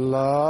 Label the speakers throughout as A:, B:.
A: Love.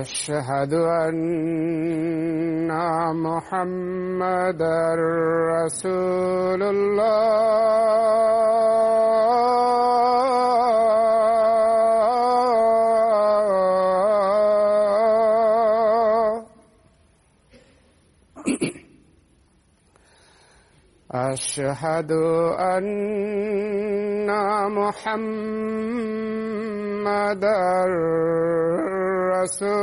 A: أشهد أن محمدا رسول الله. أشهد أن محمدا رسول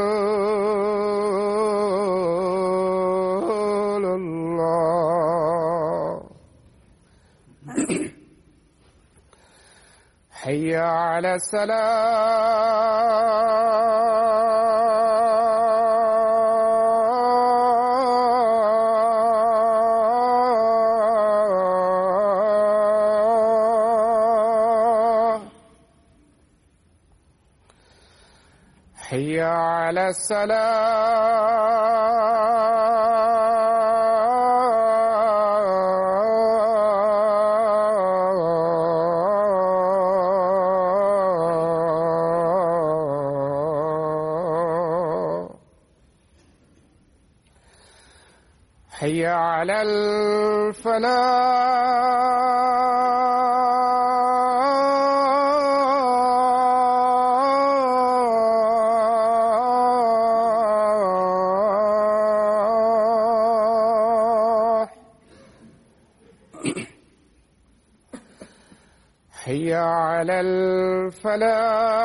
A: الله. حي على السلام. السلام. حي على الفلاح. الفلاح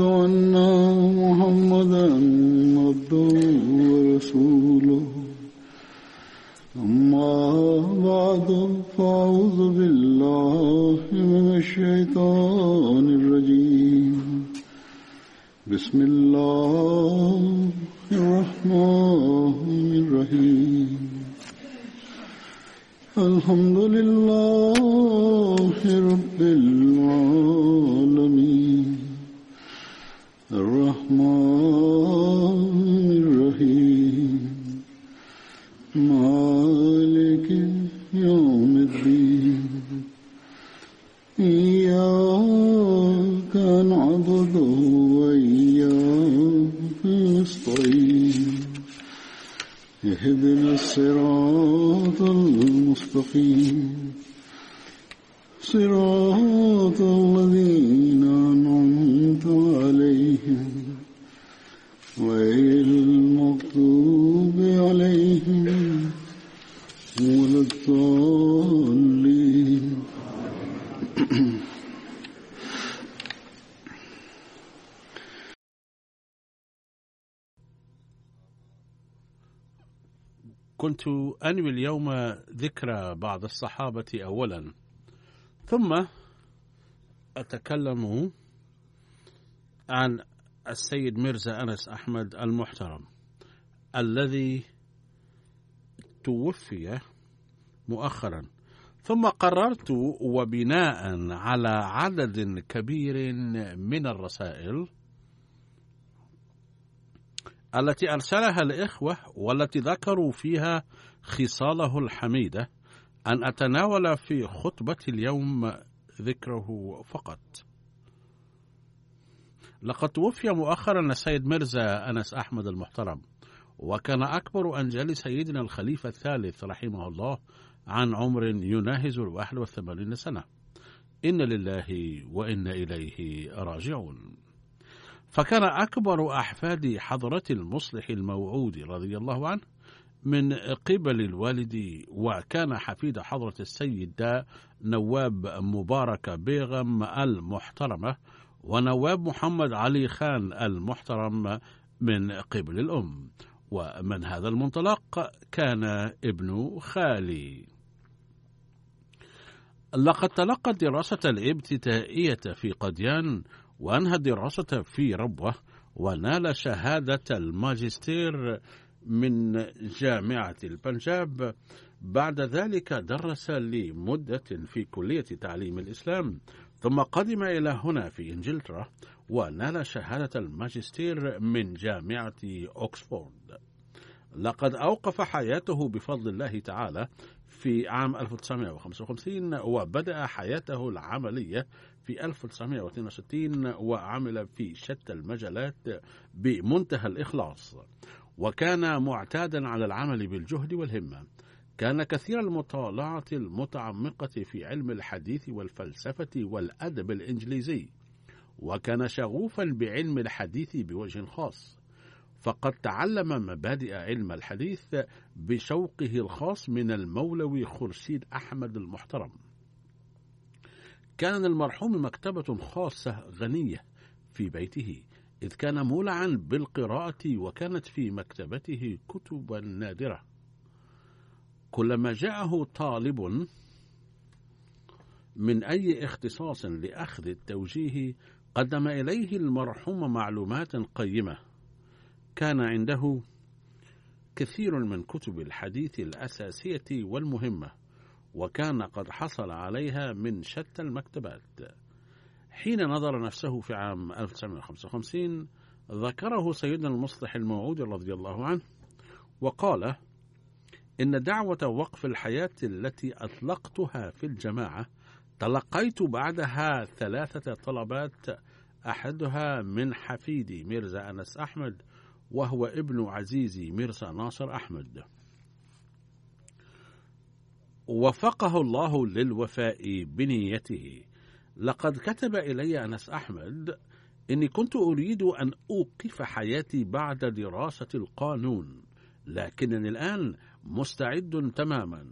B: كنت أنوي اليوم ذكرى بعض الصحابة أولا ثم أتكلم عن السيد ميرزا أنس أحمد المحترم الذي توفي مؤخرا. ثم قررت وبناء على عدد كبير من الرسائل التي أرسلها الإخوة والتي ذكروا فيها خصاله الحميدة أن أتناول في خطبة اليوم ذكره فقط. لقد توفي مؤخرا السيد مرزا أنس أحمد المحترم وكان أكبر أنجال سيدنا الخليفة الثالث رحمه الله عن عمر يناهز الواحد والثمانين سنة. إن لله وإنا إليه راجعون. فكان أكبر أحفاد حضرة المصلح الموعود رضي الله عنه من قبل الوالد وكان حفيد حضرة السيد نواب مبارك بيغم المحترمة ونواب محمد علي خان المحترم من قبل الأم. ومن هذا المنطلق كان ابن خالي. لقد تلقى الدراسة الابتدائية في قديان وأنهى الدراسة في ربوة ونال شهادة الماجستير من جامعة البنجاب. بعد ذلك درس لمدة في كلية تعليم الإسلام ثم قدم إلى هنا في إنجلترا ونال شهادة الماجستير من جامعة أكسفورد. لقد أوقف حياته بفضل الله تعالى في عام 1955 وبدأ حياته العملية في 1962 وعمل في شتى المجالات بمنتهى الإخلاص. وكان معتادا على العمل بالجهد والهمة. كان كثير المطالعة المتعمقة في علم الحديث والفلسفة والأدب الإنجليزي. وكان شغوفا بعلم الحديث بوجه خاص. فقد تعلم مبادئ علم الحديث بشوقه الخاص من المولوي خرشيد أحمد المحترم. كان المرحوم مكتبة خاصة غنية في بيته إذ كان مولعا بالقراءة وكانت في مكتبته كتبا نادرة. كلما جاءه طالب من أي اختصاص لأخذ التوجيه قدم إليه المرحوم معلومات قيمة. كان عنده كثير من كتب الحديث الأساسية والمهمة. وكان قد حصل عليها من شتى المكتبات. حين نظر نفسه في عام 1955 ذكره سيدنا المصلح الموعود رضي الله عنه وقال إن دعوة وقف الحياة التي أطلقتها في الجماعة تلقيت بعدها ثلاثة طلبات أحدها من حفيدي ميرزا أنس أحمد وهو ابن عزيزي ميرزا ناصر أحمد. وفقه الله للوفاء بنيته. لقد كتب إلي أنس أحمد إني كنت أريد أن أوقف حياتي بعد دراسة القانون لكنني الآن مستعد تماما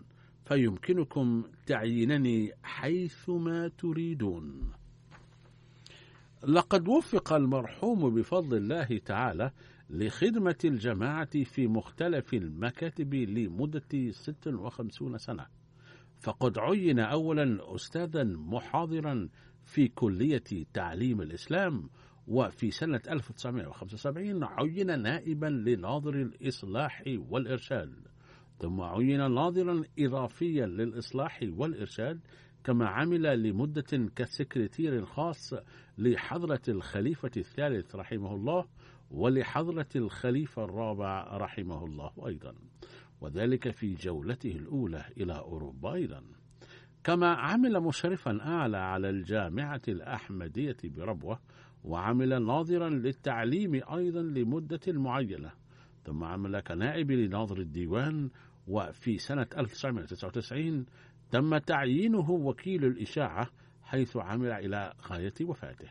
B: فيمكنكم تعيينني حيثما تريدون. لقد وفق المرحوم بفضل الله تعالى لخدمة الجماعة في مختلف المكاتب لمدة 56 سنة. فقد عين أولا أستاذا محاضرا في كلية تعليم الإسلام وفي سنة 1975 عين نائبا لناظر الإصلاح والإرشاد. ثم عين ناظرا إضافيا للإصلاح والإرشاد كما عمل لمدة كسكرتير خاص لحضرة الخليفة الثالث رحمه الله ولحضرة الخليفة الرابع رحمه الله أيضا. وذلك في جولته الأولى إلى أوروبا أيضا. كما عمل مشرفا أعلى على الجامعة الأحمدية بربوة وعمل ناظرا للتعليم أيضا لمدة معينة. ثم عمل كنائب لناظر الديوان وفي سنة 1999 تم تعيينه وكيل الإشاعة حيث عمل إلى غاية وفاته.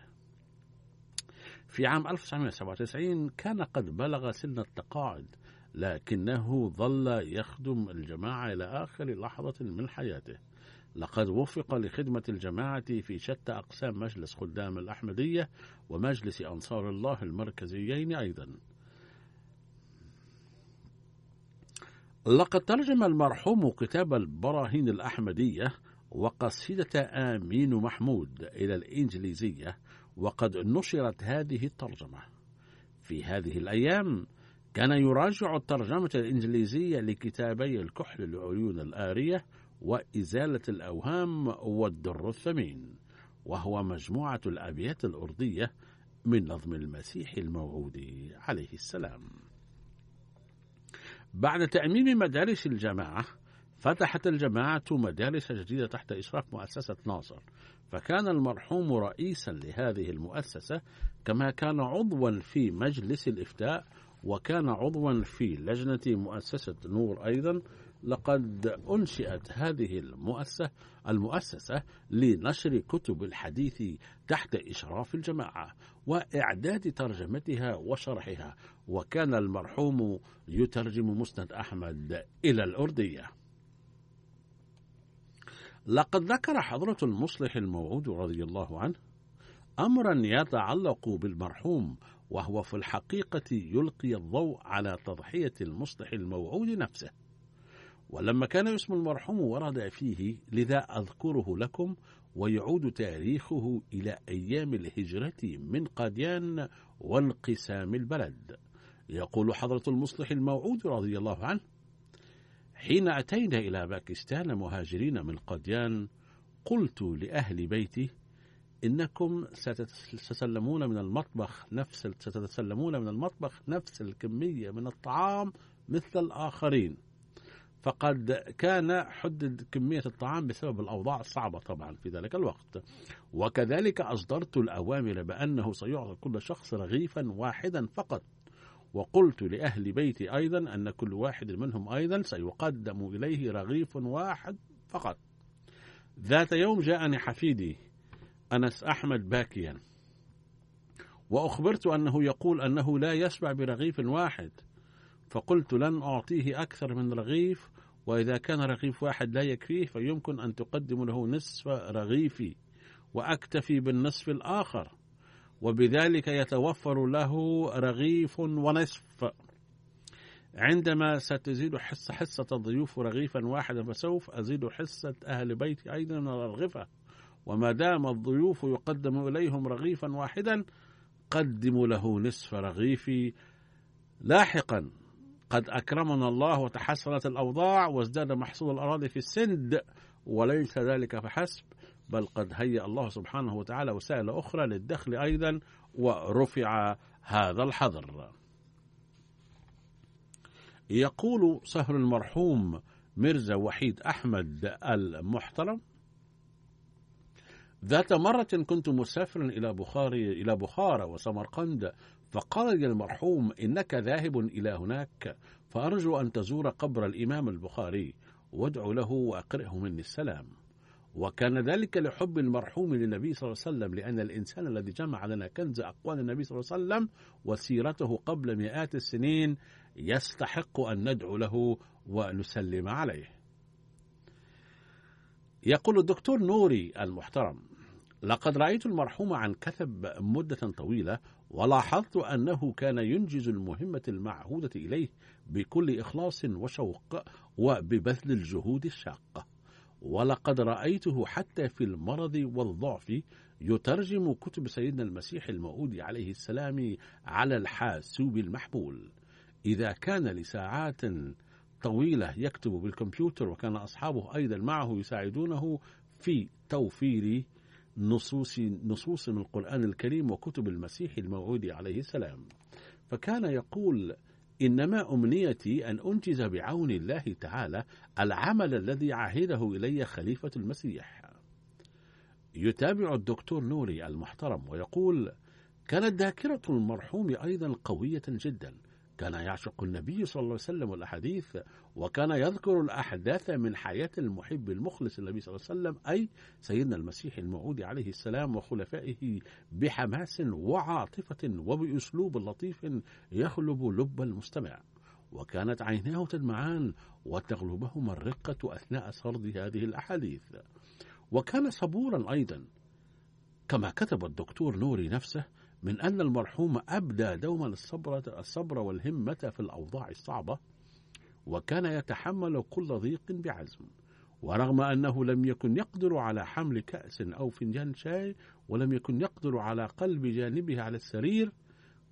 B: في عام 1997 كان قد بلغ سن التقاعد لكنه ظل يخدم الجماعة إلى آخر لحظة من حياته. لقد وفق لخدمة الجماعة في شتى أقسام مجلس خدام الأحمدية ومجلس أنصار الله المركزيين أيضا. لقد ترجم المرحوم كتاب البراهين الأحمدية وقصيدة آمين محمود إلى الإنجليزية وقد نشرت هذه الترجمة. في هذه الأيام كان يراجع الترجمة الإنجليزية لكتابي الكحل العيون الآرية وإزالة الأوهام والدر الثمين وهو مجموعة الأبيات الأرضية من نظم المسيح الموعود عليه السلام. بعد تأميم مدارس الجماعة فتحت الجماعة مدارس جديدة تحت إشراف مؤسسة ناصر فكان المرحوم رئيسا لهذه المؤسسة كما كان عضوا في مجلس الإفتاء وكان عضوا في لجنة مؤسسة نور أيضا لقد أنشئت هذه المؤسسة المؤسسة لنشر كتب الحديث تحت إشراف الجماعة وإعداد ترجمتها وشرحها وكان المرحوم يترجم مسند أحمد إلى الأردية. لقد ذكر حضرة المصلح الموعود رضي الله عنه أمرا يتعلق بالمرحوم وهو في الحقيقة يلقي الضوء على تضحية المصلح الموعود نفسه. ولما كان اسم المرحوم ورد فيه لذا أذكره لكم ويعود تاريخه إلى أيام الهجرة من قاديان وانقسام البلد. يقول حضرة المصلح الموعود رضي الله عنه حين أتينا إلى باكستان مهاجرين من قاديان قلت لأهل بيتي إنكم ستتسلمون من المطبخ نفس ستتسلمون من المطبخ نفس الكمية من الطعام مثل الآخرين. فقد كان حدد كمية الطعام بسبب الأوضاع الصعبة طبعا في ذلك الوقت. وكذلك أصدرت الأوامر بأنه سيعطى كل شخص رغيفا واحدا فقط. وقلت لأهل بيتي أيضا أن كل واحد منهم أيضا سيقدم إليه رغيف واحد فقط. ذات يوم جاءني حفيدي أنس أحمد باكيا. وأخبرت أنه يقول أنه لا يشبع برغيف واحد. فقلت لن أعطيه أكثر من رغيف وإذا كان رغيف واحد لا يكفيه فيمكن أن تقدم له نصف رغيفي وأكتفي بالنصف الآخر. وبذلك يتوفر له رغيف ونصف. عندما ستزيد حصة حصة الضيوف رغيفا واحدا فسوف أزيد حصة أهل بيتي أيضا من الرغفة. وما دام الضيوف يقدم إليهم رغيفا واحدا قدموا له نصف رغيفي لاحقا. قد أكرمنا الله وتحسنت الأوضاع وازداد محصول الأراضي في السند وليس ذلك فحسب بل قد هيأ الله سبحانه وتعالى وسائل أخرى للدخل أيضا ورفع هذا الحظر. يقول سهر المرحوم مرزا وحيد أحمد المحترم ذات مرة كنت مسافرا إلى بخاري إلى بخارى وسمرقند فقال لي المرحوم إنك ذاهب إلى هناك فأرجو أن تزور قبر الإمام البخاري وادعو له وأقرئه مني السلام. وكان ذلك لحب المرحوم للنبي صلى الله عليه وسلم لأن الإنسان الذي جمع لنا كنز أقوال النبي صلى الله عليه وسلم وسيرته قبل مئات السنين يستحق أن ندعو له ونسلم عليه. يقول الدكتور نوري المحترم لقد رأيت المرحوم عن كثب مدة طويلة ولاحظت أنه كان ينجز المهمة المعهودة إليه بكل إخلاص وشوق وببذل الجهود الشاقة. ولقد رأيته حتى في المرض والضعف يترجم كتب سيدنا المسيح الموعود عليه السلام على الحاسوب المحمول إذا كان لساعات طويلة يكتب بالكمبيوتر وكان أصحابه أيضا معه يساعدونه في توفير نصوص نصوص من القرآن الكريم وكتب المسيح الموعود عليه السلام. فكان يقول إنما أمنيتي أن أنجز بعون الله تعالى العمل الذي عهده إلي خليفة المسيح. يتابع الدكتور نوري المحترم ويقول كانت ذاكرة المرحوم أيضا قوية جدا كان يعشق النبي صلى الله عليه وسلم الأحاديث وكان يذكر الأحداث من حياة المحب المخلص النبي صلى الله عليه وسلم أي سيدنا المسيح الموعود عليه السلام وخلفائه بحماس وعاطفة وبأسلوب لطيف يخلب لب المستمع. وكانت عيناه تدمعان وتغلبهما الرقة أثناء سرد هذه الأحاديث. وكان صبورا أيضا كما كتب الدكتور نوري نفسه من أن المرحوم أبدى دوما الصبر, الصبر والهمة في الأوضاع الصعبة وكان يتحمل كل ضيق بعزم. ورغم أنه لم يكن يقدر على حمل كأس أو فنجان شاي ولم يكن يقدر على قلب جانبه على السرير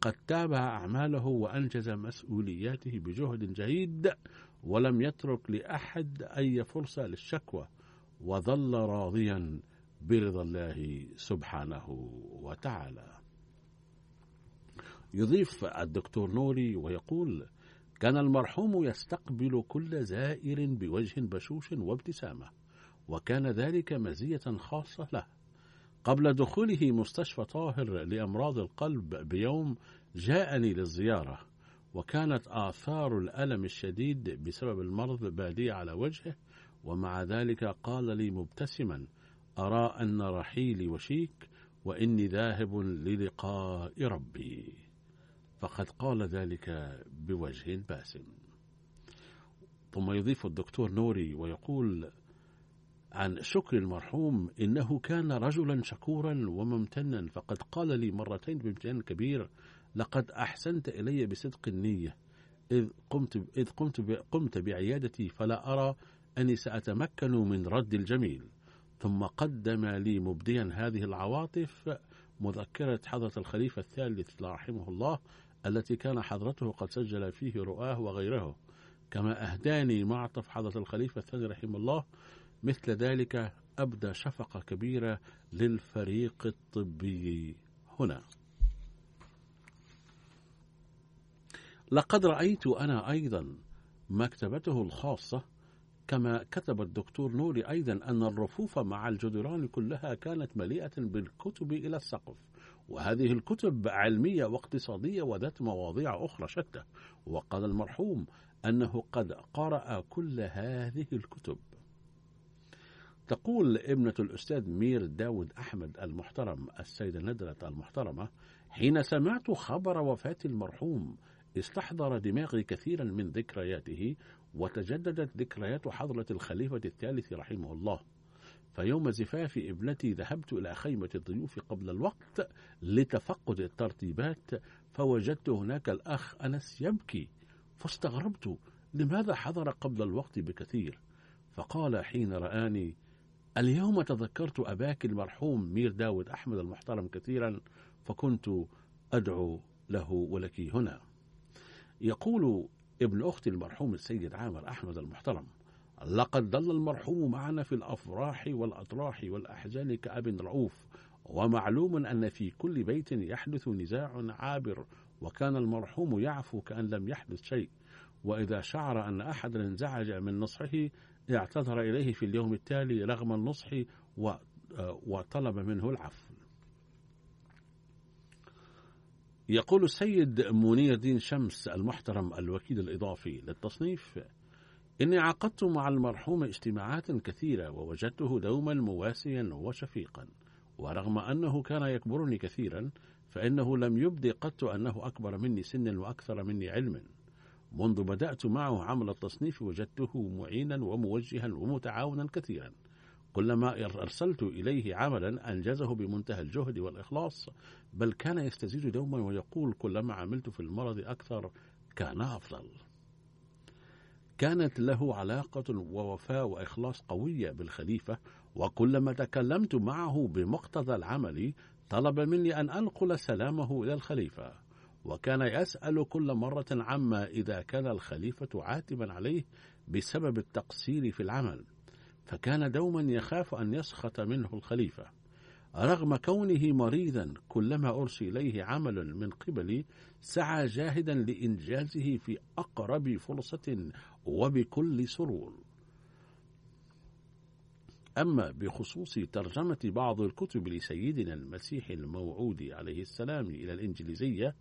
B: قد تابع أعماله وأنجز مسؤولياته بجهد جيد ولم يترك لأحد أي فرصة للشكوى وظل راضيا برضا الله سبحانه وتعالى. يضيف الدكتور نوري ويقول كان المرحوم يستقبل كل زائر بوجه بشوش وابتسامة وكان ذلك مزية خاصة له. قبل دخوله مستشفى طاهر لأمراض القلب بيوم جاءني للزيارة وكانت آثار الألم الشديد بسبب المرض بادية على وجهه ومع ذلك قال لي مبتسما أرى أن رحيلي وشيك وإني ذاهب للقاء ربي. فقد قال ذلك بوجه باسم ثم يضيف الدكتور نوري ويقول عن شكر المرحوم إنه كان رجلا شكورا وممتنا فقد قال لي مرتين بامتنان كبير لقد أحسنت إلي بصدق النية إذ قمت إذ قمت قمت بعيادتي فلا أرى أني سأتمكن من رد الجميل. ثم قدم لي مبديا هذه العواطف مذكرة حضرة الخليفة الثالث رحمه الله التي كان حضرته قد سجل فيه رؤاه وغيره. كما أهداني معطف حضرة الخليفة الثاني رحمه الله مثل ذلك أبدى شفقة كبيرة للفريق الطبي هنا. لقد رأيت أنا أيضا مكتبته الخاصة كما كتب الدكتور نوري أيضا أن الرفوف مع الجدران كلها كانت مليئة بالكتب إلى السقف. وهذه الكتب علمية واقتصادية وذات مواضيع أخرى شتى. وقال المرحوم أنه قد قرأ كل هذه الكتب. تقول ابنة الأستاذ مير داود أحمد المحترم السيدة ندرة المحترمة حين سمعت خبر وفاة المرحوم استحضر دماغي كثيرا من ذكرياته وتجددت ذكريات حضرة الخليفة الثالث رحمه الله. فيوم زفاف ابنتي ذهبت إلى خيمة الضيوف قبل الوقت لتفقد الترتيبات فوجدت هناك الأخ أنس يبكي فاستغربت لماذا حضر قبل الوقت بكثير؟ فقال حين رآني اليوم تذكرت أباك المرحوم مير داود أحمد المحترم كثيرا فكنت أدعو له ولك هنا. يقول ابن أخت المرحوم السيد عامر أحمد المحترم لقد ظل المرحوم معنا في الأفراح والأطراح والأحزان كأب رؤوف ومعلوم أن في كل بيت يحدث نزاع عابر وكان المرحوم يعفو كأن لم يحدث شيء. وإذا شعر أن أحد انزعج من نصحه اعتذر إليه في اليوم التالي رغم النصح وطلب منه العفو. يقول السيد منير الدين شمس المحترم الوكيل الإضافي للتصنيف إني عقدت مع المرحوم اجتماعات كثيرة ووجدته دوما مواسيا وشفيقا. ورغم أنه كان يكبرني كثيرا فإنه لم يبدي قط أنه أكبر مني سنا وأكثر مني علما. منذ بدأت معه عمل التصنيف وجدته معينا وموجها ومتعاونا كثيرا. كلما أرسلت إليه عملا أنجزه بمنتهى الجهد والإخلاص بل كان يستزيد دوما ويقول كلما عملت في المرض أكثر كان أفضل. كانت له علاقة ووفاء وإخلاص قوية بالخليفة وكلما تكلمت معه بمقتضى العمل طلب مني أن أنقل سلامه إلى الخليفة. وكان يسأل كل مرة عما إذا كان الخليفة عاتبا عليه بسبب التقصير في العمل. فكان دوما يخاف أن يسخط منه الخليفة. رغم كونه مريضا كلما أرسل إليه عمل من قبلي سعى جاهدا لإنجازه في أقرب فرصة وبكل سرور. أما بخصوص ترجمة بعض الكتب لسيدنا المسيح الموعود عليه السلام إلى الإنجليزية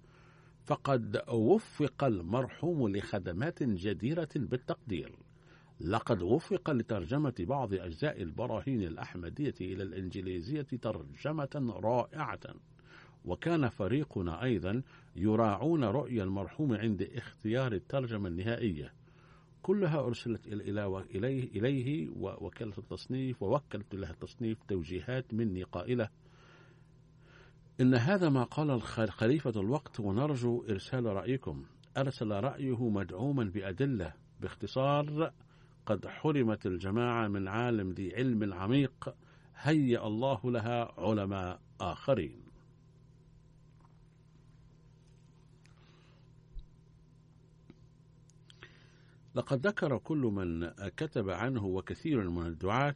B: فقد وفق المرحوم لخدمات جديرة بالتقدير. لقد وفق لترجمة بعض أجزاء البراهين الأحمدية إلى الإنجليزية ترجمة رائعة. وكان فريقنا أيضا يراعون رؤية المرحوم عند اختيار الترجمة النهائية. كلها أرسلت إليه, إليه ووكالة التصنيف ووكلت له التصنيف توجيهات مني قائلة. إن هذا ما قال خليفة الوقت ونرجو إرسال رأيكم. أرسل رأيه مدعوما بأدلة باختصار قد حرمت الجماعة من عالم ذي علم عميق هيأ الله لها علماء آخرين. لقد ذكر كل من كتب عنه وكثير من الدعاة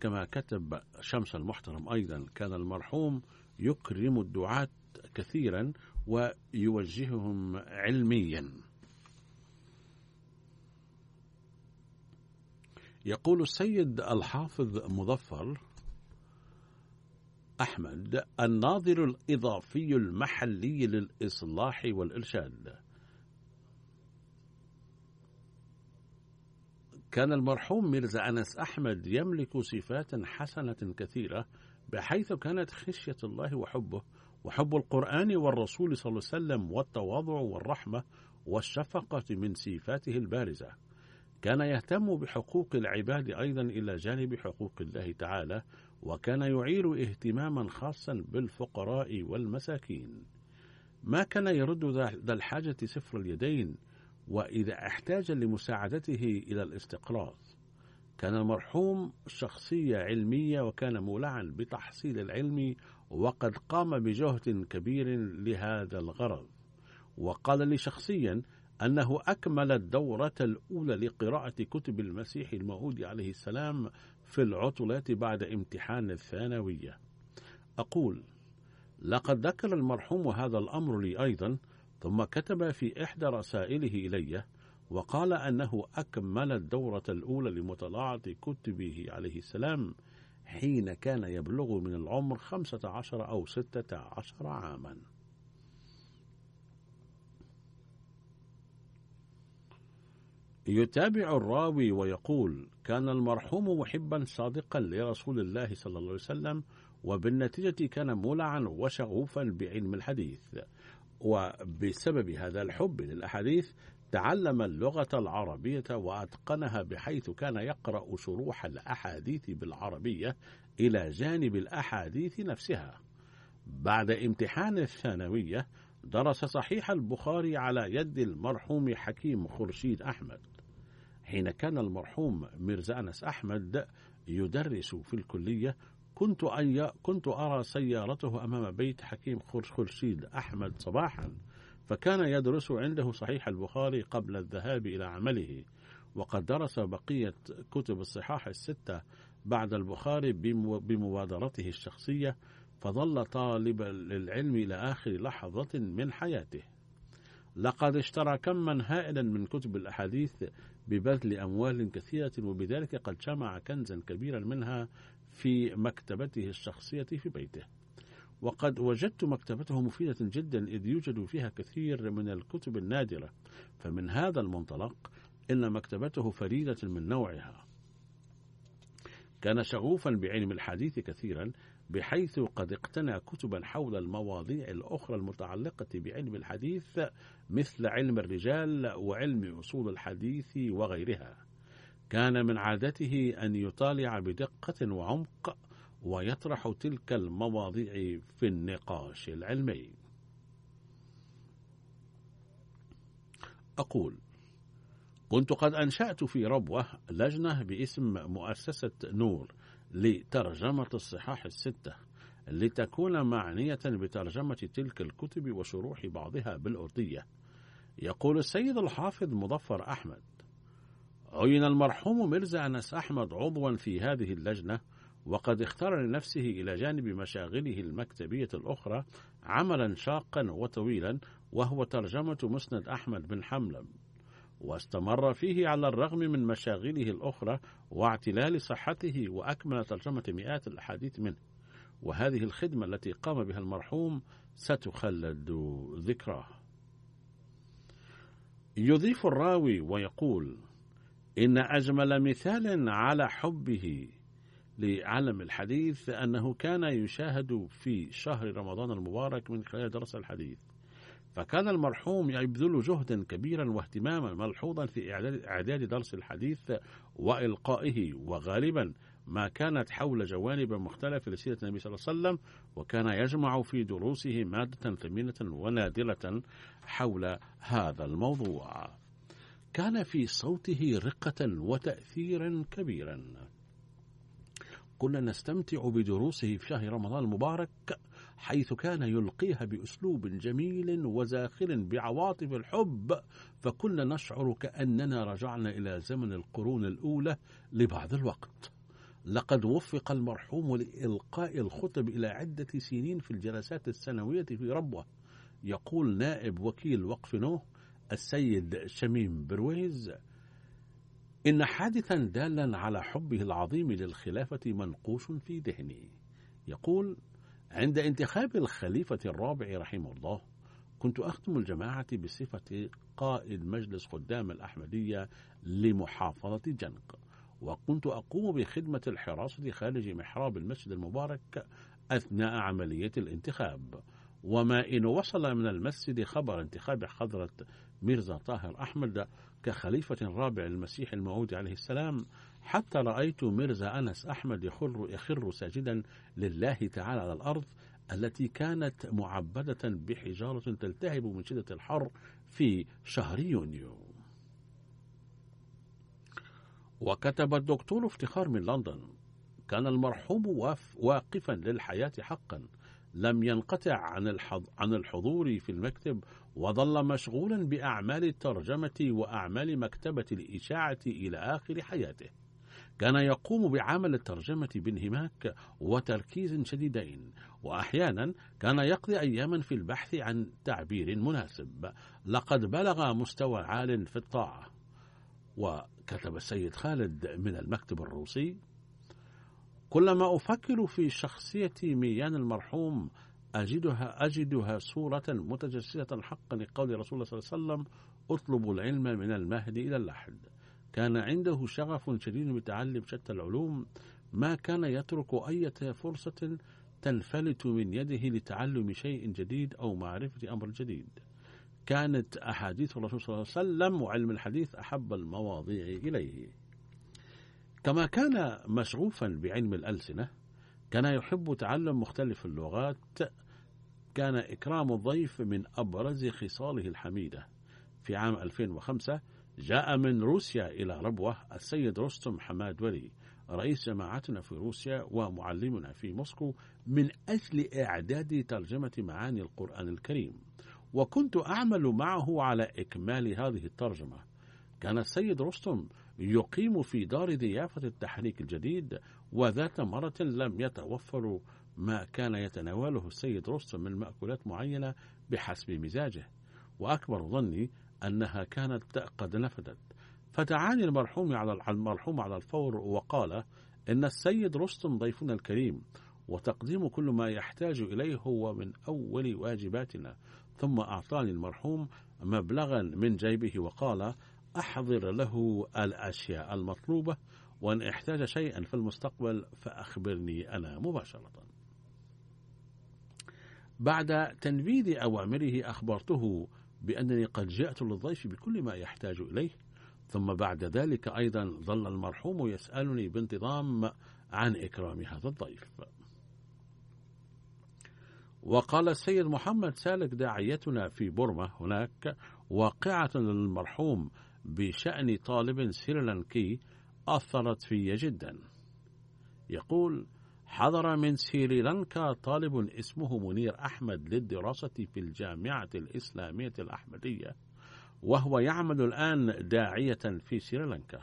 B: كما كتب شمس المحترم أيضا. كان المرحوم يكرم الدعاة كثيرا ويوجههم علميا. يقول السيد الحافظ مظفر أحمد الناظر الإضافي المحلي للإصلاح والإرشاد كان المرحوم ميرزا أنس أحمد يملك صفات حسنة كثيرة بحيث كانت خشية الله وحبه وحب القرآن والرسول صلى الله عليه وسلم والتواضع والرحمة والشفقة من صفاته البارزة. كان يهتم بحقوق العباد أيضا إلى جانب حقوق الله تعالى وكان يعير اهتماما خاصا بالفقراء والمساكين. ما كان يرد ذا الحاجة سفر اليدين وإذا احتاج لمساعدته إلى الاستقراض كان المرحوم شخصية علمية وكان مولعا بتحصيل العلم وقد قام بجهد كبير لهذا الغرض. وقال لي شخصيا أنه أكمل الدورة الأولى لقراءة كتب المسيح الموعود عليه السلام في العطلات بعد امتحان الثانوية. أقول لقد ذكر المرحوم هذا الأمر لي أيضا ثم كتب في إحدى رسائله إلي وقال أنه أكمل الدورة الأولى لمطالعة كتبه عليه السلام حين كان يبلغ من العمر خمسة عشر أو ستة عشر عاما. يتابع الراوي ويقول كان المرحوم محبا صادقا لرسول الله صلى الله عليه وسلم وبالنتيجة كان مولعا وشغوفا بعلم الحديث وبسبب هذا الحب للأحاديث تعلم اللغة العربية وأتقنها بحيث كان يقرأ شروح الأحاديث بالعربية إلى جانب الأحاديث نفسها. بعد امتحان الثانوية درس صحيح البخاري على يد المرحوم حكيم خرشيد أحمد. حين كان المرحوم ميرزا أنس أحمد يدرس في الكلية كنت أن كنت أرى سيارته أمام بيت حكيم خرشيد أحمد صباحا فكان يدرس عنده صحيح البخاري قبل الذهاب إلى عمله. وقد درس بقية كتب الصحاح الستة بعد البخاري بمبادرته الشخصية فظل طالبا للعلم إلى آخر لحظة من حياته. لقد اشترى كما هائلا من كتب الأحاديث ببذل أموال كثيرة وبذلك قد جمع كنزا كبيرا منها في مكتبته الشخصية في بيته. وقد وجدت مكتبته مفيدة جدا إذ يوجد فيها كثير من الكتب النادرة. فمن هذا المنطلق إن مكتبته فريدة من نوعها. كان شغوفا بعلم الحديث كثيرا بحيث قد اقتنى كتبا حول المواضيع الأخرى المتعلقة بعلم الحديث مثل علم الرجال وعلم أصول الحديث وغيرها. كان من عادته أن يطالع بدقة وعمق ويطرح تلك المواضيع في النقاش العلمي. أقول كنت قد أنشأت في ربوة لجنة باسم مؤسسة نور لترجمة الصحاح الستة لتكون معنية بترجمة تلك الكتب وشروح بعضها بالأردية. يقول السيد الحافظ مظفر أحمد عين المرحوم ميرزا أنس أحمد عضوا في هذه اللجنة وقد اختار لنفسه إلى جانب مشاغله المكتبية الأخرى عملا شاقا وطويلا وهو ترجمة مسند أحمد بن حملم. واستمر فيه على الرغم من مشاغله الأخرى واعتلال صحته وأكمل ترجمة مئات الأحاديث منه. وهذه الخدمة التي قام بها المرحوم ستخلد ذكراه. يضيف الراوي ويقول إن أجمل مثال على حبه لعلم الحديث أنه كان يشاهد في شهر رمضان المبارك من خلال درس الحديث. فكان المرحوم يبذل جهدا كبيرا واهتماما ملحوظا في إعداد درس الحديث وإلقائه وغالبا ما كانت حول جوانب مختلفة لسيرة النبي صلى الله عليه وسلم وكان يجمع في دروسه مادة ثمينة ونادرة حول هذا الموضوع. كان في صوته رقة وتأثيرا كبيرا. كنا نستمتع بدروسه في شهر رمضان المبارك حيث كان يلقيها بأسلوب جميل وزاخر بعواطف الحب فكنا نشعر كأننا رجعنا إلى زمن القرون الأولى لبعض الوقت. لقد وفق المرحوم لإلقاء الخطب إلى عدة سنين في الجلسات السنوية في ربوة يقول نائب وكيل وقف نوح السيد شميم برويز إن حادثا دالا على حبه العظيم للخلافة منقوش في ذهني يقول عند انتخاب الخليفة الرابع رحمه الله كنت أختم الجماعة بصفة قائد مجلس خدام الأحمدية لمحافظة جنق وكنت أقوم بخدمة الحراسة خارج محراب المسجد المبارك أثناء عملية الانتخاب وما إن وصل من المسجد خبر انتخاب حضرة ميرزا طاهر أحمد كخليفة رابع للمسيح الموعود عليه السلام حتى رأيت ميرزا أنس أحمد يخر, يخر ساجدا لله تعالى على الأرض التي كانت معبدة بحجارة تلتهب من شدة الحر في شهر يونيو. وكتب الدكتور افتخار من لندن كان المرحوم واقفا للحياة حقا لم ينقطع عن عن الحضور في المكتب وظل مشغولا بأعمال الترجمة وأعمال مكتبة الإشاعة إلى آخر حياته. كان يقوم بعمل الترجمة بانهماك وتركيز شديدين، وأحيانا كان يقضي أياما في البحث عن تعبير مناسب، لقد بلغ مستوى عال في الطاعة. وكتب السيد خالد من المكتب الروسي: كلما أفكر في شخصية ميان المرحوم أجدها أجدها صورة متجسدة حقا لقول رسول الله صلى الله عليه وسلم اطلبوا العلم من المهد إلى اللحد كان عنده شغف شديد بتعلم شتى العلوم. ما كان يترك أي فرصة تنفلت من يده لتعلم شيء جديد أو معرفة أمر جديد. كانت أحاديث الرسول صلى الله عليه وسلم وعلم الحديث أحب المواضيع إليه. كما كان مشغوفا بعلم الألسنة كان يحب تعلم مختلف اللغات كان إكرام الضيف من أبرز خصاله الحميدة. في عام 2005 جاء من روسيا إلى ربوة السيد رستم حماد ولي رئيس جماعتنا في روسيا ومعلمنا في موسكو من أجل إعداد ترجمة معاني القرآن الكريم. وكنت أعمل معه على إكمال هذه الترجمة. كان السيد رستم يقيم في دار ضيافة التحريك الجديد وذات مرة لم يتوفر ما كان يتناوله السيد رستم من مأكولات معينة بحسب مزاجه وأكبر ظني أنها كانت قد نفدت فدعاني المرحوم على المرحوم على الفور وقال إن السيد رستم ضيفنا الكريم وتقديم كل ما يحتاج إليه هو من أول واجباتنا. ثم أعطاني المرحوم مبلغا من جيبه وقال أحضر له الأشياء المطلوبة وإن احتاج شيئا في المستقبل فأخبرني أنا مباشرة. بعد تنفيذ أوامره أخبرته بأنني قد جئت للضيف بكل ما يحتاج إليه. ثم بعد ذلك أيضا ظل المرحوم يسألني بانتظام عن إكرام هذا الضيف. وقال السيد محمد سالك داعيتنا في بورما هناك واقعة للمرحوم بشأن طالب سريلانكي أثرت في جدا. يقول حضر من سريلانكا طالب اسمه منير أحمد للدراسة في الجامعة الإسلامية الأحمدية وهو يعمل الآن داعية في سريلانكا.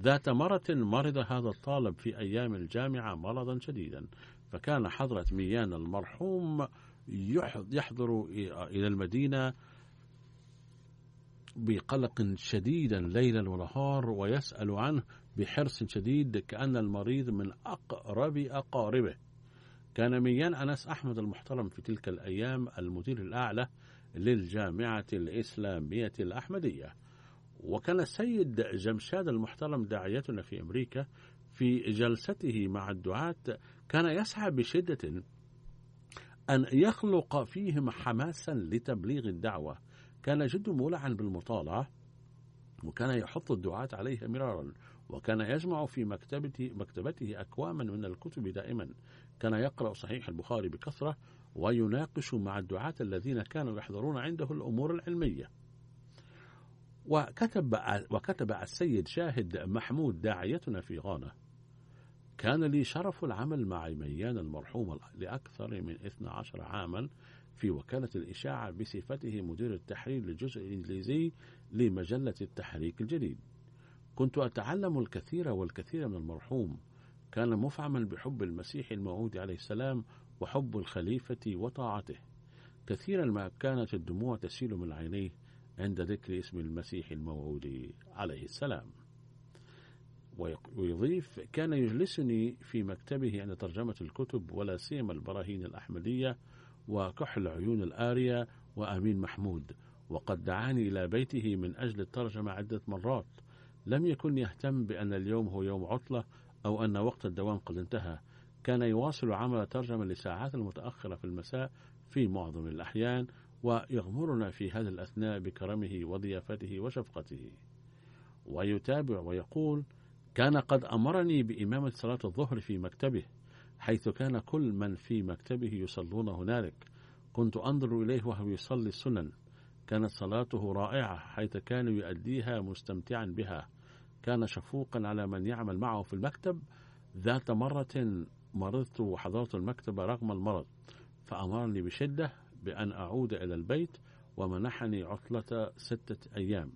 B: ذات مرة مرض هذا الطالب في أيام الجامعة مرضا شديدا فكان حضرة ميان المرحوم يحضر إلى المدينة بقلق شديدا ليلا ونهار ويسأل عنه بحرص شديد كأن المريض من أقرب أقاربه. كان ميان أنس أحمد المحترم في تلك الأيام المدير الأعلى للجامعة الإسلامية الأحمدية. وكان السيد جمشاد المحترم داعيتنا في أمريكا في جلسته مع الدعاة كان يسعى بشدة أن يخلق فيهم حماسا لتبليغ الدعوة. كان جد مولعا بالمطالعة وكان يحث الدعاة عليها مرارا وكان يجمع في مكتبته, مكتبته أكواما من الكتب دائما. كان يقرأ صحيح البخاري بكثرة ويناقش مع الدعاة الذين كانوا يحضرون عنده الأمور العلمية. وكتب, وكتب السيد شاهد محمود داعيتنا في غانا. كان لي شرف العمل مع ميان المرحوم لأكثر من 12 عاما في وكالة الإشاعة بصفته مدير التحرير للجزء الإنجليزي لمجلة التحريك الجديد. كنت أتعلم الكثير والكثير من المرحوم. كان مفعما بحب المسيح الموعود عليه السلام وحب الخليفة وطاعته. كثيرا ما كانت الدموع تسيل من عينيه عند ذكر اسم المسيح الموعود عليه السلام. ويضيف كان يجلسني في مكتبه عند ترجمة الكتب ولا سيما البراهين الأحمدية وكحل عيون الآرية وأمين محمود وقد دعاني إلى بيته من أجل الترجمة عدة مرات لم يكن يهتم بأن اليوم هو يوم عطلة أو أن وقت الدوام قد انتهى. كان يواصل عمل ترجمة لساعات المتأخرة في المساء في معظم الأحيان ويغمرنا في هذا الأثناء بكرمه وضيافته وشفقته. ويتابع ويقول كان قد أمرني بإمامة صلاة الظهر في مكتبه حيث كان كل من في مكتبه يصلون هنالك. كنت أنظر إليه وهو يصلي السنن. كانت صلاته رائعة حيث كان يؤديها مستمتعا بها. كان شفوقا على من يعمل معه في المكتب. ذات مرة مرضت وحضرت المكتب رغم المرض فأمرني بشدة بأن أعود إلى البيت ومنحني عطلة ستة أيام.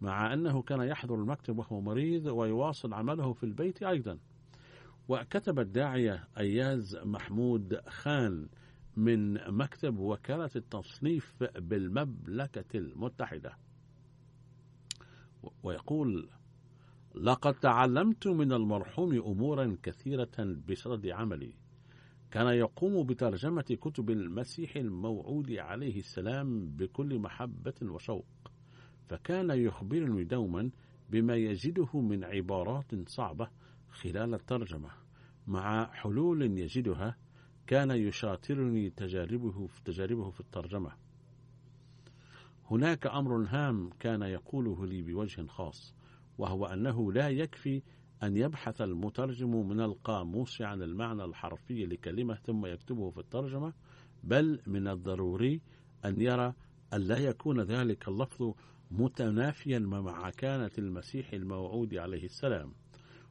B: مع أنه كان يحضر المكتب وهو مريض ويواصل عمله في البيت أيضا. وكتب الداعية أياز محمود خان من مكتب وكالة التصنيف بالمملكة المتحدة. ويقول لقد تعلمت من المرحوم أمورا كثيرة بصدد عملي. كان يقوم بترجمة كتب المسيح الموعود عليه السلام بكل محبة وشوق. فكان يخبرني دوما بما يجده من عبارات صعبة خلال الترجمة مع حلول يجدها كان يشاطرني تجاربه في تجاربه في الترجمة. هناك أمر هام كان يقوله لي بوجه خاص وهو أنه لا يكفي أن يبحث المترجم من القاموس عن المعنى الحرفي لكلمة ثم يكتبه في الترجمة بل من الضروري أن يرى أن لا يكون ذلك اللفظ متنافيا مع كانت المسيح الموعود عليه السلام.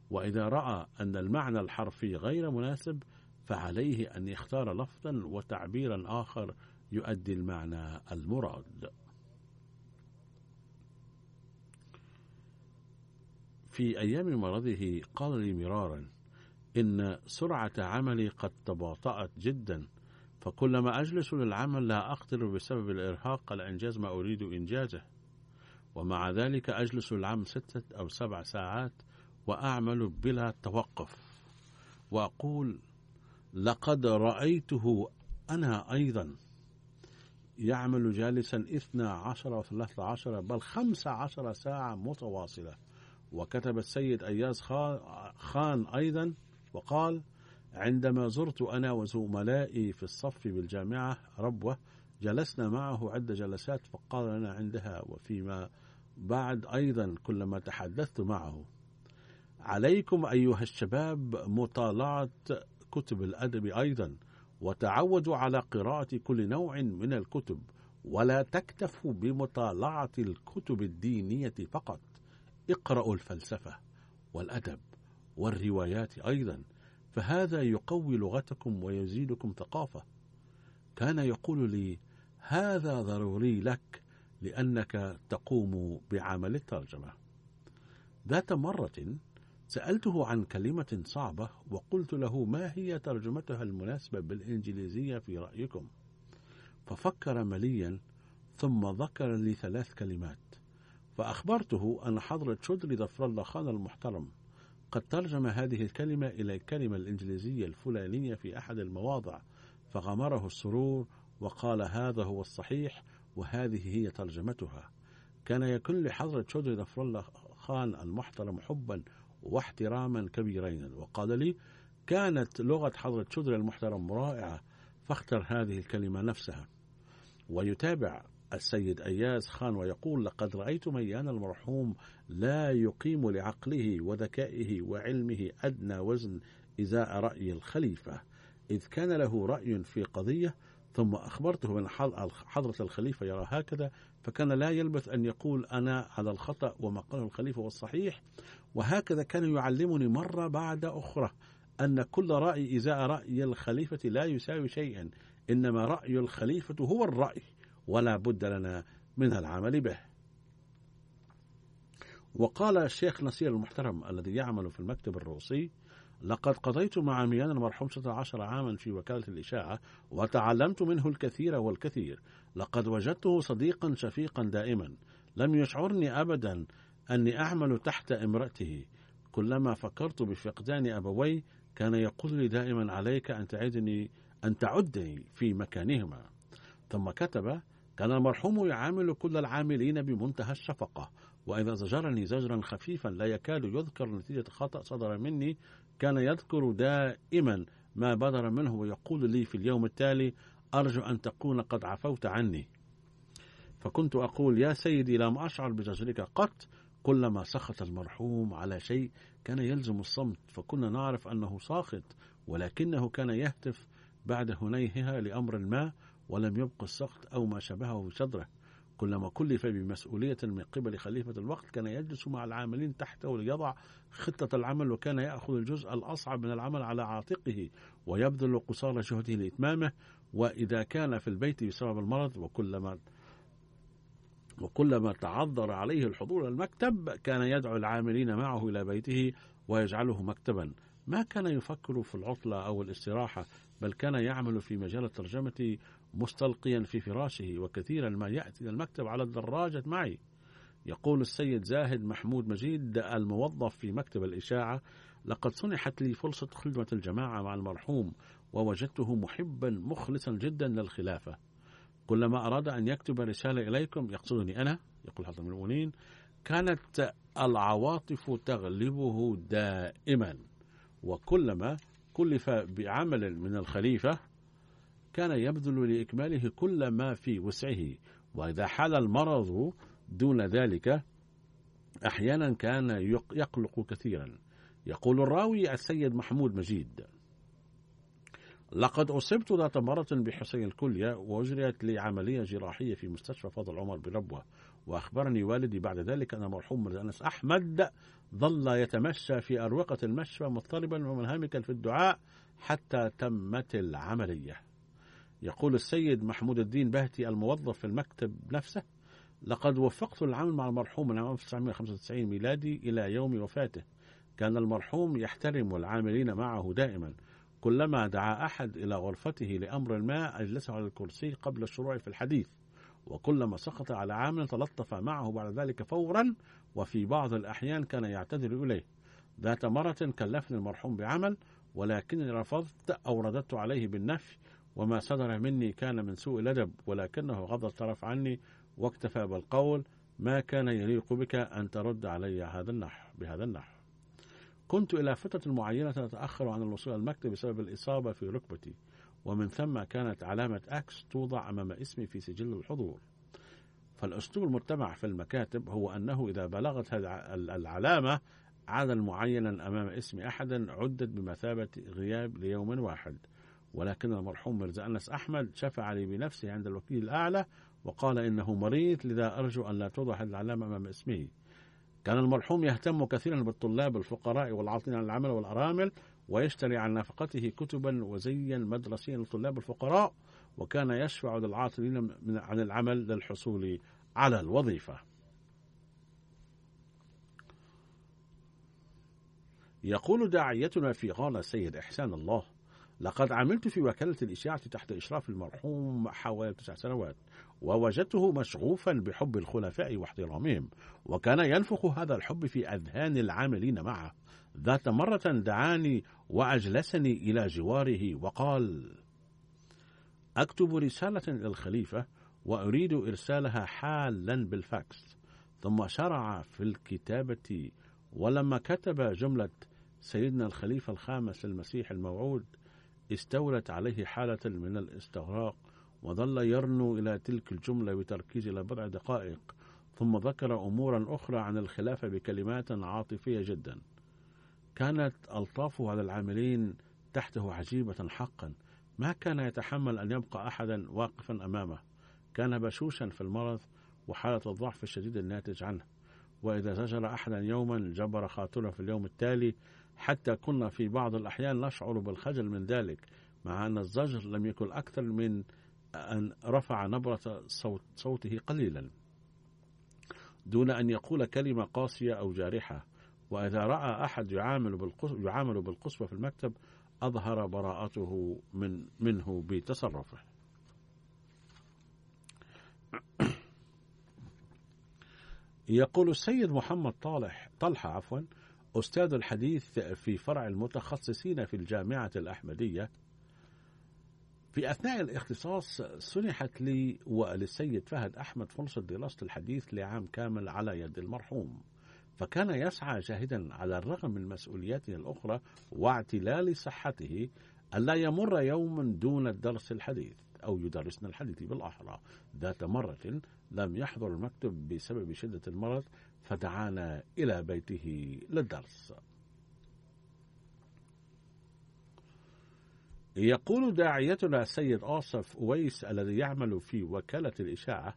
B: وإذا رأى أن المعنى الحرفي غير مناسب فعليه أن يختار لفظا وتعبيرا آخر يؤدي المعنى المراد. في أيام مرضه قال لي مرارا إن سرعة عملي قد تباطأت جدا فكلما أجلس للعمل لا أقدر بسبب الإرهاق على إنجاز ما أريد إنجازه ومع ذلك أجلس العام ستة أو سبع ساعات وأعمل بلا توقف وأقول لقد رأيته أنا أيضا يعمل جالسا اثنا عشر وثلاثة عشر بل خمس عشر ساعة متواصلة. وكتب السيد أياز خان أيضا وقال عندما زرت أنا وزملائي في الصف بالجامعة ربوة جلسنا معه عدة جلسات فقال لنا عندها وفيما بعد أيضا كلما تحدثت معه. عليكم أيها الشباب مطالعة كتب الأدب أيضا وتعودوا على قراءة كل نوع من الكتب ولا تكتفوا بمطالعة الكتب الدينية فقط. اقرأوا الفلسفة والأدب والروايات أيضا فهذا يقوي لغتكم ويزيدكم ثقافة. كان يقول لي هذا ضروري لك لأنك تقوم بعمل الترجمة. ذات مرة سألته عن كلمة صعبة وقلت له ما هي ترجمتها المناسبة بالإنجليزية في رأيكم؟ ففكر مليا ثم ذكر لي ثلاث كلمات. فأخبرته أن حضرة شدري ظفر الله خان المحترم قد ترجم هذه الكلمة إلى الكلمة الإنجليزية الفلانية في أحد المواضع فغمره السرور وقال هذا هو الصحيح وهذه هي ترجمتها. كان يكون لحضرة شودري ظفر الله خان المحترم حبا واحتراما كبيرين. وقال لي كانت لغة حضرة شودري المحترم رائعة فاختر هذه الكلمة نفسها. ويتابع السيد أياز خان ويقول لقد رأيت ميان المرحوم لا يقيم لعقله وذكائه وعلمه أدنى وزن إزاء رأي الخليفة إذ كان له رأي في قضية ثم أخبرته من حضرة الخليفة يرى هكذا فكان لا يلبث أن يقول أنا على الخطأ وما قاله الخليفة والصحيح. وهكذا كان يعلمني مرة بعد أخرى أن كل رأي إزاء رأي الخليفة لا يساوي شيئا إنما رأي الخليفة هو الرأي ولا بد لنا من العمل به. وقال الشيخ نصير المحترم الذي يعمل في المكتب الروسي لقد قضيت مع ميان المرحوم 16 عاما في وكالة الإشاعة وتعلمت منه الكثير والكثير. لقد وجدته صديقا شفيقا دائما. لم يشعرني أبدا أني أعمل تحت امرأته. كلما فكرت بفقدان أبوي كان يقول لي دائما عليك أن تعدني أن تعدني في مكانهما. ثم كتب كان المرحوم يعامل كل العاملين بمنتهى الشفقة وإذا زجرني زجرا خفيفا لا يكاد يذكر نتيجة خطأ صدر مني كان يذكر دائما ما بدر منه ويقول لي في اليوم التالي أرجو أن تكون قد عفوت عني. فكنت أقول يا سيدي لم أشعر بزجرك قط. كلما سخط المرحوم على شيء كان يلزم الصمت فكنا نعرف أنه ساخط ولكنه كان يهتف بعد هنيهها لأمر ما ولم يبق السخط أو ما شبهه في صدره كلما كلف بمسؤولية من قبل خليفة الوقت كان يجلس مع العاملين تحته ليضع خطة العمل وكان يأخذ الجزء الأصعب من العمل على عاتقه ويبذل قصارى جهده لإتمامه. وإذا كان في البيت بسبب المرض وكلما وكلما تعذر عليه الحضور المكتب كان يدعو العاملين معه إلى بيته ويجعله مكتبا. ما كان يفكر في العطلة أو الاستراحة بل كان يعمل في مجال الترجمة مستلقيا في فراشه وكثيرا ما يأتي إلى المكتب على الدراجة معي. يقول السيد زاهد محمود مجيد الموظف في مكتب الإشاعة لقد سنحت لي فرصة خدمة الجماعة مع المرحوم ووجدته محبا مخلصا جدا للخلافة. كلما أراد أن يكتب رسالة إليكم يقصدني أنا؟ يقول حضرة المؤمنين. كانت العواطف تغلبه دائما وكلما كلف بعمل من الخليفة كان يبذل لإكماله كل ما في وسعه. وإذا حال المرض دون ذلك أحيانا كان يقلق كثيرا. يقول الراوي السيد محمود مجيد لقد أصبت ذات مرة بحصي الكلية وأجريت لي عملية جراحية في مستشفى فضل عمر بربوة وأخبرني والدي بعد ذلك أن مرحوم أنس أحمد ظل يتمشى في أروقة المشفى مضطربا ومنهمكا في الدعاء حتى تمت العملية. يقول السيد محمود الدين بهتي الموظف في المكتب نفسه لقد وفقت العمل مع المرحوم من عام 1995 ميلادي إلى يوم وفاته. كان المرحوم يحترم العاملين معه دائما. كلما دعا أحد إلى غرفته لأمر ما أجلسه على الكرسي قبل الشروع في الحديث. وكلما سقط على عامل تلطف معه بعد ذلك فورا وفي بعض الأحيان كان يعتذر إليه. ذات مرة كلفني المرحوم بعمل ولكنني رفضت أو رددت عليه بالنفي وما صدر مني كان من سوء الأدب ولكنه غض الطرف عني واكتفى بالقول ما كان يليق بك أن ترد علي هذا النحو بهذا النحو كنت إلى فترة معينة أتأخر عن الوصول المكتب بسبب الإصابة في ركبتي ومن ثم كانت علامة أكس توضع أمام اسمي في سجل الحضور. فالأسلوب المتبع في المكاتب هو أنه إذا بلغت هذه العلامة عدد معينا أمام اسم أحد عدت بمثابة غياب ليوم واحد. ولكن المرحوم مرزا أنس أحمد شفع لي بنفسه عند الوكيل الأعلى وقال إنه مريض لذا أرجو أن لا هذه العلامة أمام اسمه. كان المرحوم يهتم كثيرا بالطلاب الفقراء والعاطلين عن العمل والأرامل ويشتري عن نفقته كتبا وزيا مدرسيا للطلاب الفقراء وكان يشفع للعاطلين عن العمل للحصول على الوظيفة. يقول داعيتنا في غانا السيد إحسان الله لقد عملت في وكالة الإشاعة تحت إشراف المرحوم حوالي تسع سنوات ووجدته مشغوفا بحب الخلفاء واحترامهم وكان ينفخ هذا الحب في أذهان العاملين معه. ذات مرة دعاني وأجلسني إلى جواره وقال أكتب رسالة إلى الخليفة وأريد إرسالها حالا بالفاكس. ثم شرع في الكتابة ولما كتب جملة سيدنا الخليفة الخامس المسيح الموعود استولت عليه حالة من الاستغراق وظل يرنو إلى تلك الجملة بتركيز إلى بضع دقائق ثم ذكر أمورا أخرى عن الخلافة بكلمات عاطفية جدا. كانت ألطافه على العاملين تحته عجيبة حقا. ما كان يتحمل أن يبقى أحدا واقفا أمامه. كان بشوشا في المرض وحالة الضعف الشديد الناتج عنه. وإذا زجر أحدا يوما جبر خاطره في اليوم التالي حتى كنا في بعض الأحيان نشعر بالخجل من ذلك مع أن الزجر لم يكن أكثر من أن رفع نبرة صوت صوته قليلا. دون أن يقول كلمة قاسية أو جارحة. وإذا رأى أحد يعامل يعامل في المكتب أظهر براءته من منه بتصرفه. يقول السيد محمد طالح طلحة عفوا أستاذ الحديث في فرع المتخصصين في الجامعة الأحمدية. في أثناء الاختصاص سنحت لي وللسيد فهد أحمد فرصة دراسة الحديث لعام كامل على يد المرحوم فكان يسعى جاهدا على الرغم من مسؤولياته الأخرى واعتلال صحته ألا يمر يوم دون الدرس الحديث أو يدرسنا الحديث بالأحرى. ذات مرة لم يحضر المكتب بسبب شدة المرض فدعانا إلى بيته للدرس. يقول داعيتنا السيد آصف أويس الذي يعمل في وكالة الإشاعة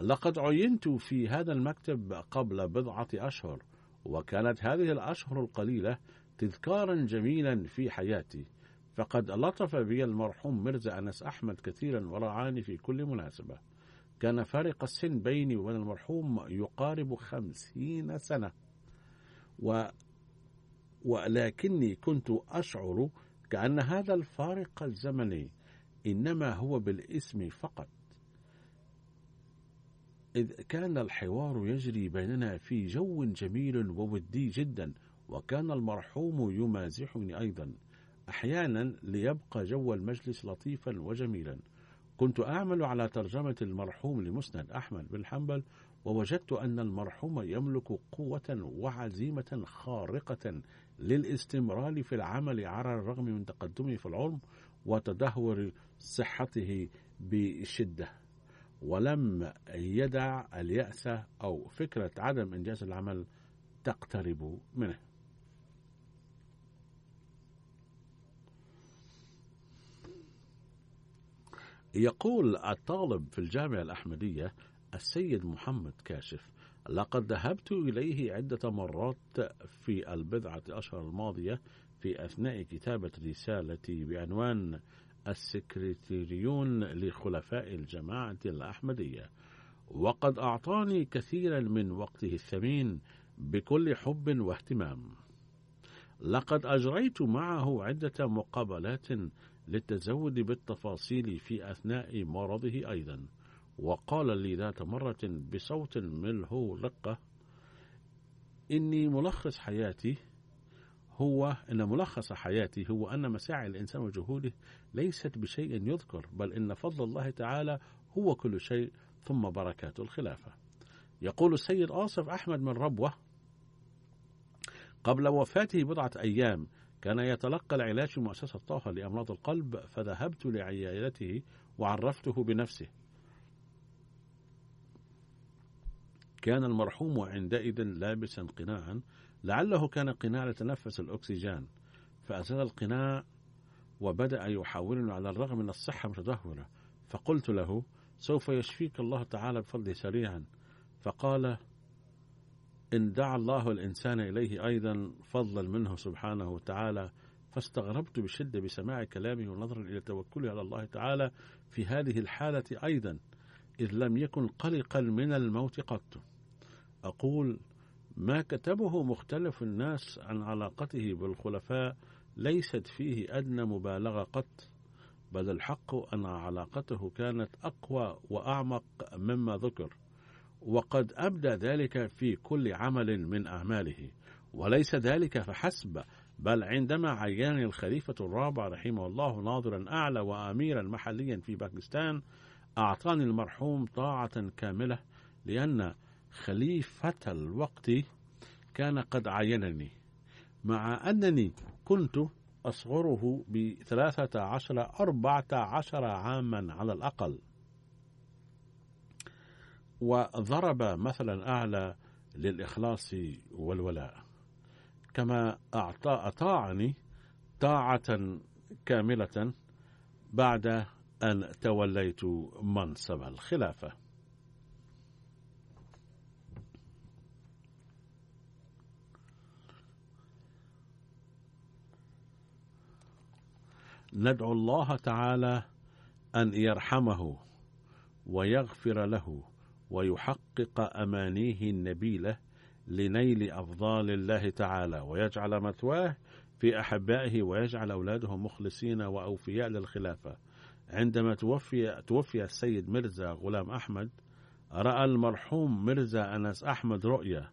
B: لقد عينت في هذا المكتب قبل بضعة أشهر وكانت هذه الأشهر القليلة تذكارا جميلا في حياتي. فقد لطف بي المرحوم مرزا أنس أحمد كثيرا ورعاني في كل مناسبة. كان فارق السن بيني وبين المرحوم يقارب خمسين سنة. و ولكني كنت أشعر كأن هذا الفارق الزمني إنما هو بالاسم فقط. إذ كان الحوار يجري بيننا في جو جميل وودي جدا. وكان المرحوم يمازحني أيضا. أحيانا ليبقى جو المجلس لطيفا وجميلا. كنت أعمل على ترجمة المرحوم لمسند أحمد بن حنبل ووجدت أن المرحوم يملك قوة وعزيمة خارقة للاستمرار في العمل على الرغم من تقدمه في العلم وتدهور صحته بشدة. ولم يدع اليأس أو فكرة عدم إنجاز العمل تقترب منه. يقول الطالب في الجامعة الأحمدية السيد محمد كاشف لقد ذهبت إليه عدة مرات في البضعة أشهر الماضية في أثناء كتابة رسالتي بعنوان السكرتيريون لخلفاء الجماعة الأحمدية. وقد أعطاني كثيرا من وقته الثمين بكل حب واهتمام. لقد أجريت معه عدة مقابلات للتزود بالتفاصيل في أثناء مرضه أيضا. وقال لي ذات مرة بصوت ملهو رقة إني ملخص حياتي هو أن ملخص حياتي هو أن مساعي الإنسان وجهوده ليست بشيء يذكر بل إن فضل الله تعالى هو كل شيء ثم بركات الخلافة. يقول السيد آصف أحمد من ربوة قبل وفاته بضعة أيام كان يتلقى العلاج في مؤسسة طه لأمراض القلب فذهبت لعيادته وعرفته بنفسه. كان المرحوم عندئذ لابسا قناعا لعله كان قناع لتنفس الأكسجين. فأزال القناع وبدأ يحاولني على الرغم من الصحة متدهورة. فقلت له سوف يشفيك الله تعالى بفضله سريعا. فقال إن دعا الله الإنسان إليه أيضا فضلا منه سبحانه وتعالى فاستغربت بشدة بسماع كلامه ونظرا إلى توكله على الله تعالى في هذه الحالة أيضا إذ لم يكن قلقا من الموت قط. أقول ما كتبه مختلف الناس عن علاقته بالخلفاء ليست فيه أدنى مبالغة قط بل الحق أن علاقته كانت أقوى وأعمق مما ذكر. وقد أبدى ذلك في كل عمل من أعماله. وليس ذلك فحسب بل عندما عينني الخليفة الرابع رحمه الله ناظرا أعلى وأميرا محليا في باكستان أعطاني المرحوم طاعة كاملة لأن خليفة الوقت كان قد عينني. مع أنني كنت أصغره بثلاثة عشر أربعة عشر عاما على الأقل. وضرب مثلا أعلى للإخلاص والولاء. كما أعطى أطاعني طاعة كاملة بعد أن توليت منصب الخلافة. ندعو الله تعالى أن يرحمه ويغفر له ويحقق أمانيه النبيلة لنيل أفضال الله تعالى ويجعل مثواه في أحبائه ويجعل أولاده مخلصين وأوفياء للخلافة. عندما توفي توفي السيد مرزا غلام أحمد رأى المرحوم مرزا أنس أحمد رؤيا.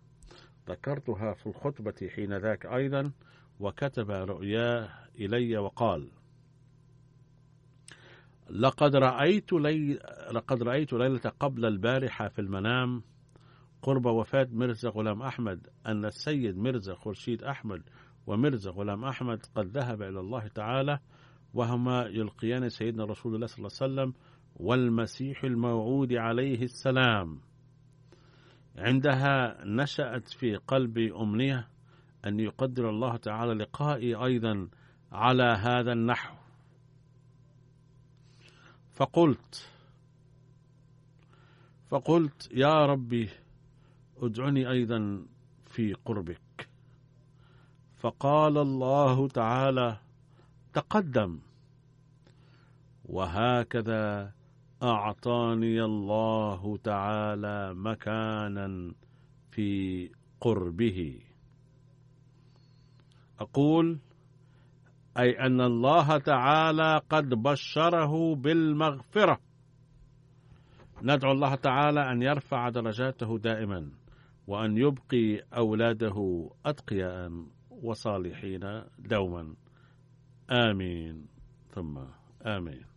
B: ذكرتها في الخطبة حين ذاك أيضا وكتب رؤياه إلي وقال لقد رأيت لي... لقد رأيت ليلة قبل البارحة في المنام قرب وفاة مرزا غلام أحمد أن السيد مرزا خورشيد أحمد ومرزا غلام أحمد قد ذهب إلى الله تعالى وهما يلقيان سيدنا رسول الله صلى الله عليه وسلم والمسيح الموعود عليه السلام. عندها نشأت في قلبي أمنية أن يقدر الله تعالى لقائي أيضا على هذا النحو. فقلت فقلت يا ربي ادعني أيضا في قربك. فقال الله تعالى تقدم. وهكذا أعطاني الله تعالى مكانا في قربه. أقول أي أن الله تعالى قد بشره بالمغفرة. ندعو الله تعالى أن يرفع درجاته دائما وأن يبقي أولاده أتقياء وصالحين دوما. آمين. ثم آمين.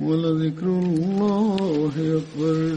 C: ولذكر الله أكبر